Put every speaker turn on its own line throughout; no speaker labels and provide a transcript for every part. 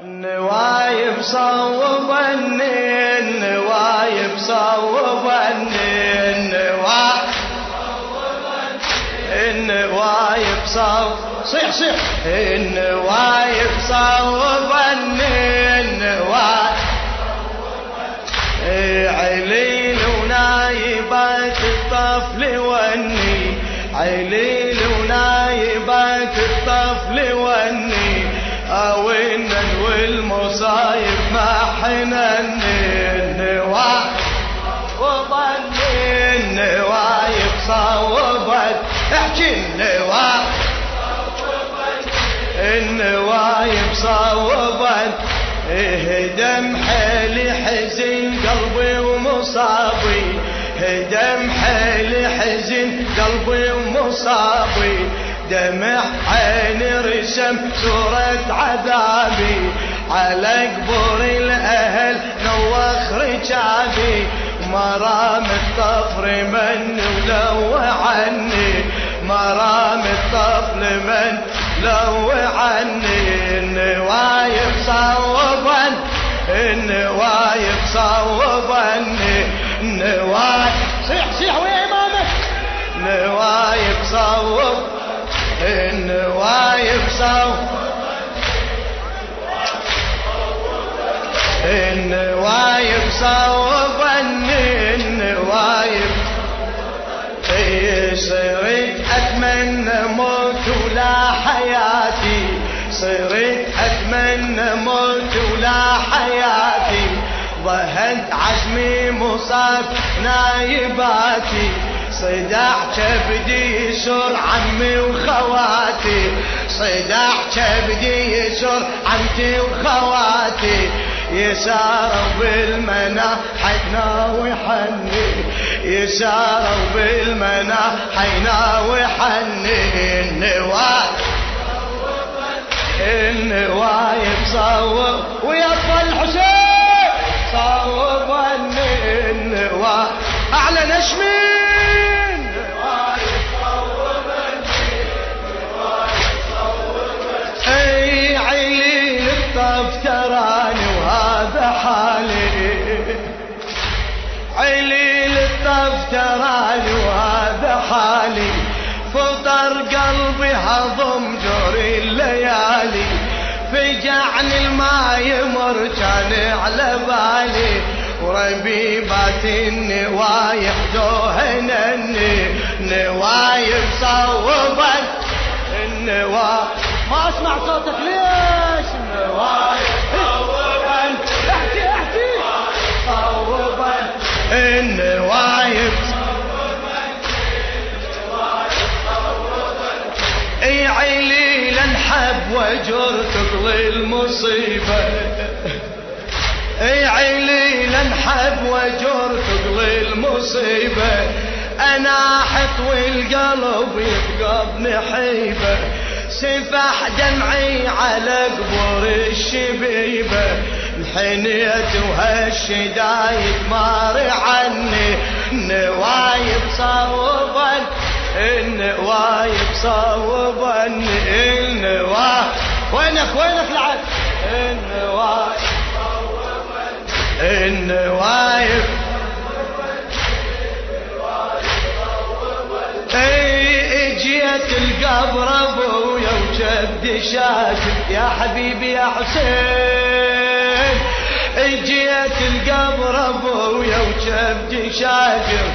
النوايب صوبني النوايب صوبني النوايب صوب صيح صيح. النوايب صوبني النوايب عليل ونايبات الطفل وني عليل ونايبات الطفل وني ما حنن النوايب وظني النوايب صوبت احكي النوايب النوايب صوبت هدم حيلي حزن قلبي ومصابي هدم حيلي حزن قلبي ومصابي دمع عيني رسم صورة عذابي على قبور الأهل نوخ رجابي مرام الطفر من ولو عني مرام الطفل من لو عني النوايب صوبا النوايب صوبا. النوايب صيح صيح ويا امامك نوايب صوب النوايب صوب. النوايب صوبا النوايب صرت أتمنى موت ولا حياتي. صرت أتمنى موت ولا حياتي. ظهنت عزمي مصاب نايباتي. صداع كبدي يسر عمي وخواتي. صداع كبدي يسر عمتي وخواتي. يساروا بالمنا حينا وحني يساروا بالمنا حينا وحني النواي النوايب صوب ويا الحسين صوب النواي اعلى نشمين فجعني الماء يمر كان على بالي. وربيبات النوايح دوهنني نوايب صوبا النوايب ما اسمع صوتك ليش؟ النوايب صوبا احكي احكي. صوبا النوايب وجر تقضي المصيبة إي عيلي لنحب وجر تقضي المصيبة أنا أحط والقلب يفقدني حيبة سفح دمعي على قبور الشبيبة. انحنيت وهالشدايد مار عني نوايب صوبا النوايب صوبا النوايب وينك؟ وينك لعد النوايب النوايب إي اجيت القبر أبويا وجدي شاكر يا حبيبي يا حسين. اجيت القبر أبويا وجدي شاكر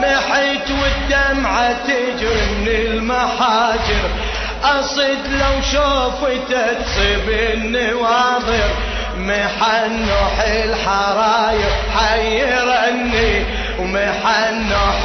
نحيت والدمعة تجري من المحاجر أصد لو شوفته تصيب النواظر. محنوح الحراير حيرني. ومحنوح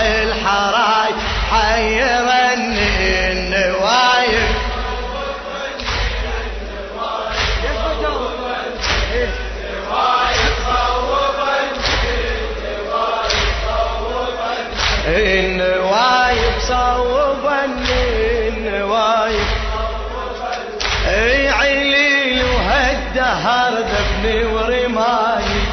وهالدهر ذبني ورماني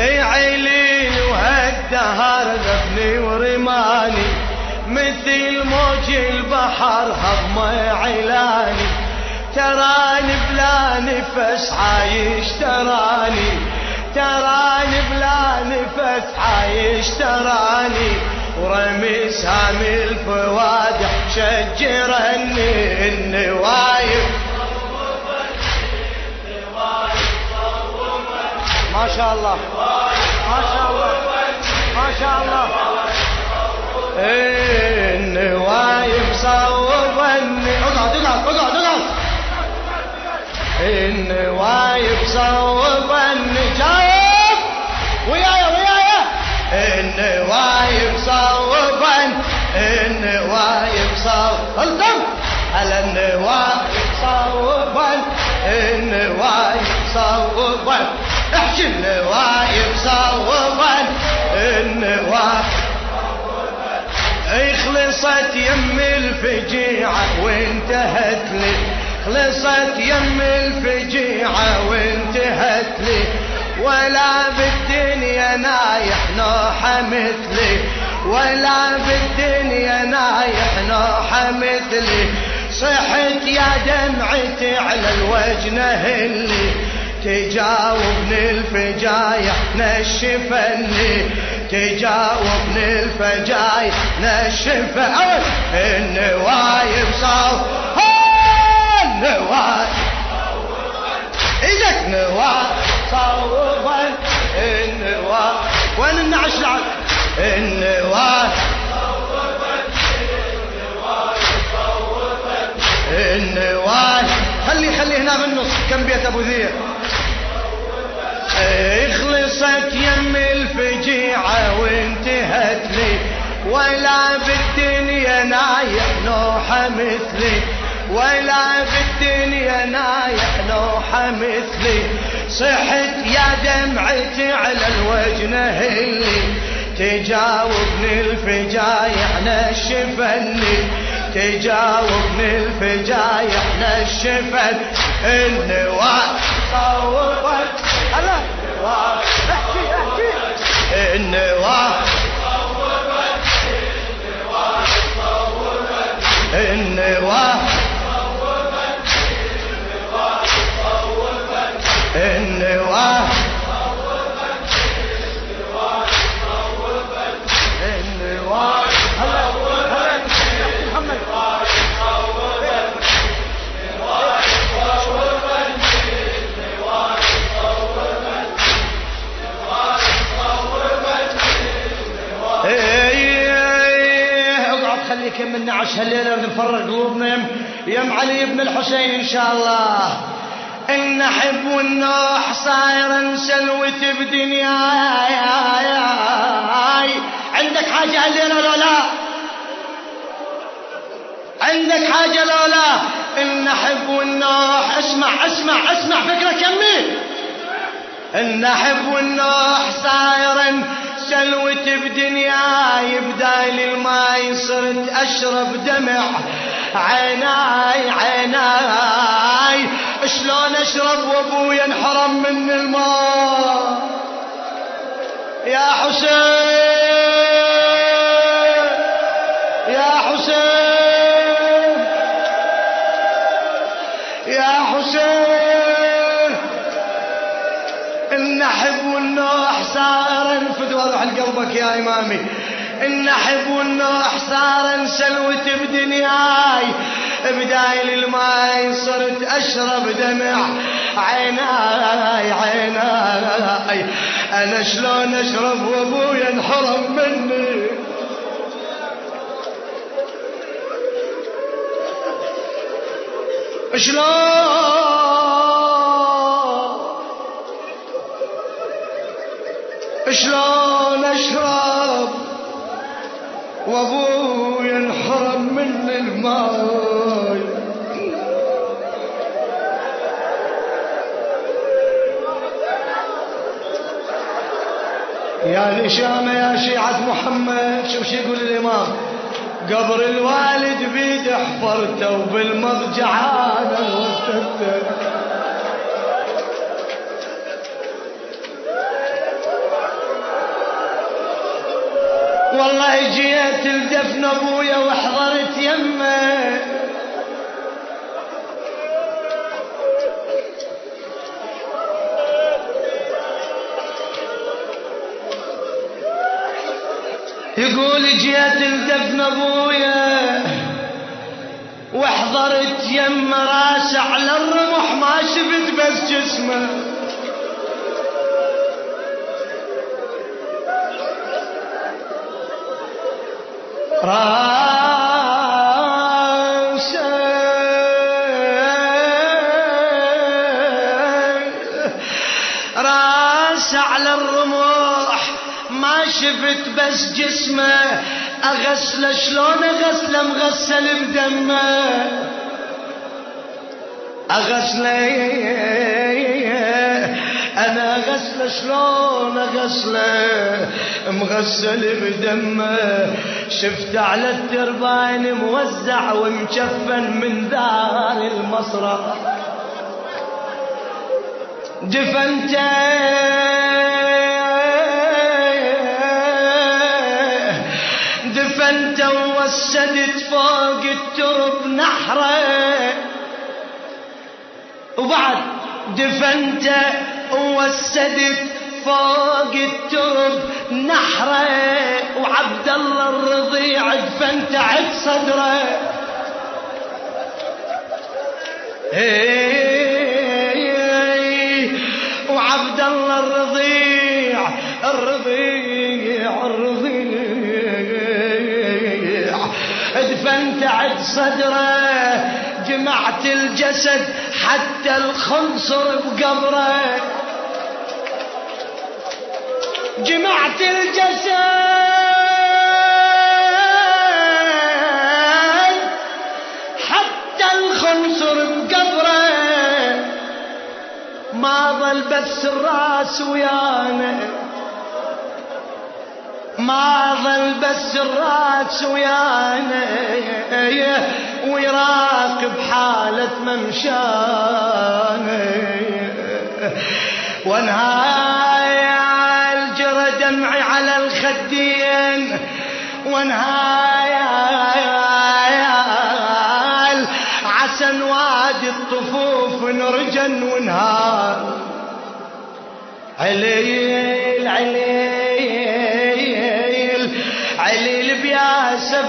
اي عيلي وهالدهر ذبني ورماني. مثل موج البحر هضم علاني تراني بلا نفس عايش تراني. تراني بلا نفس عايش تراني. ورمي سامي الفوادح شجرني النوايب ما شاء الله ما شاء الله ما شاء الله النوايب صوبني اقعد اقعد اقعد اقعد النوايب صوبني جاوب ويايا ويايا النوايب صوبن النوايب صوب القم على النوايب صوبن النوايب صوبن احكي النوايب صوبا النوايب خلصت يم الفجيعة وانتهت لي خلصت يم الفجيعة وانتهت لي ولا بالدنيا نايح نوحة مثلي ولا بالدنيا نايح نوحة مثلي صحت يا دمعتي على الوجنة اللي تجاوبني الفجايع نشفني. تجاوبني الفجايع نشفني. النوايب صار النوايب إيدك. نوايب صوبا النوايب وين النعش؟ النوايب خلي خلي هنا بالنص كم بيت أبو ذير خلصت يم الفجيعة وانتهت لي ولا بالدنيا نايح نوحة مثلي. ولا بالدنيا نايح نوحة مثلي. صحت يا دمعتي على الوجنة اللي تجاوبني الفجايع نشفني. تجاوبني الفجايع نشفن النواة صوبت هلا احكي احكي. النواه النواه النواه عليك من نعش هالليلة قلوبنا. يم علي بن الحسين إن شاء الله. إن حب والنوح صاير سلوة بدنياي. عندك حاجة هالليلة لو لا عندك حاجة لو لا إن حب والنوح اسمع اسمع اسمع فكرة كمي إن حب والنوح صاير سلوت بدنياي بدايل الماي صرت أشرب دمع. عيناي عيناي شلون أشرب وابويا انحرم من الماء؟ يا حسين يا حسين يا حسين. النحب والنوح صار انفد وأروح لقلبك يا إمامي. النحب والنوح صار سلوت بدنياي. بدايل الماي صرت أشرب دمع. عيناي عيناي. أنا شلون أشرب وابويا انحرم مني؟ شلون شلون اشرب وابوي انحرم من الماي. يا الإشامة يا شيعة محمد شوف شو يقول الإمام؟ قبر الوالد بيد حفرته وبالمضجع أنا وسدته والله جيت لدفن أبويا وحضرت يمه. يقول جيت لدفن أبويا وحضرت يمه راسه على الرمح ما شفت بس جسمه. راسه على الرمح ما شفت بس جسمه. أغسله شلون أغسله؟ مغسل بدمه. أغسله. أنا أغسله شلون أغسله؟ مغسل بدمه. شفت على الترباين موزع ومجفن من دار المصرع. دفنته. دفنت ووسدت فوق الترب نحره. وبعد دفنت ووسدت فوق الترب نحره. وعبد صدره. وعبد الله الرضيع الرضيع الرضيع. دفنت عد صدره جمعت الجسد حتى الخنصر بقبره. جمعت الجسد بس الراس ويانا. ما ظل بس الراس ويانا. ويراقب حالة ممشانا. وانهاي الجرى دمعي على الخدين. وانهاي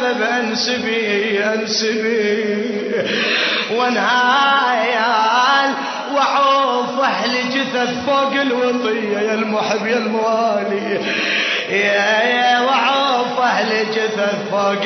سبب أنسبي أنسبي. وانهايال وعوف أهل جثث فوق الوطية يا المحب يا الموالي. يا يا وعوف أهل جثث فوق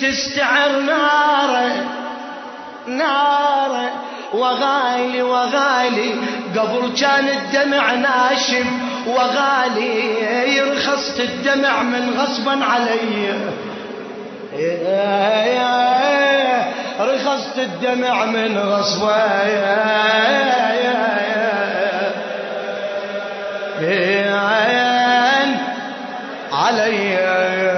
تستعر ناره ناره وغالي وغالي قبل كان الدمع ناشم وغالي رخصت الدمع من غصبا علي. رخصت الدمع من غصبا علي.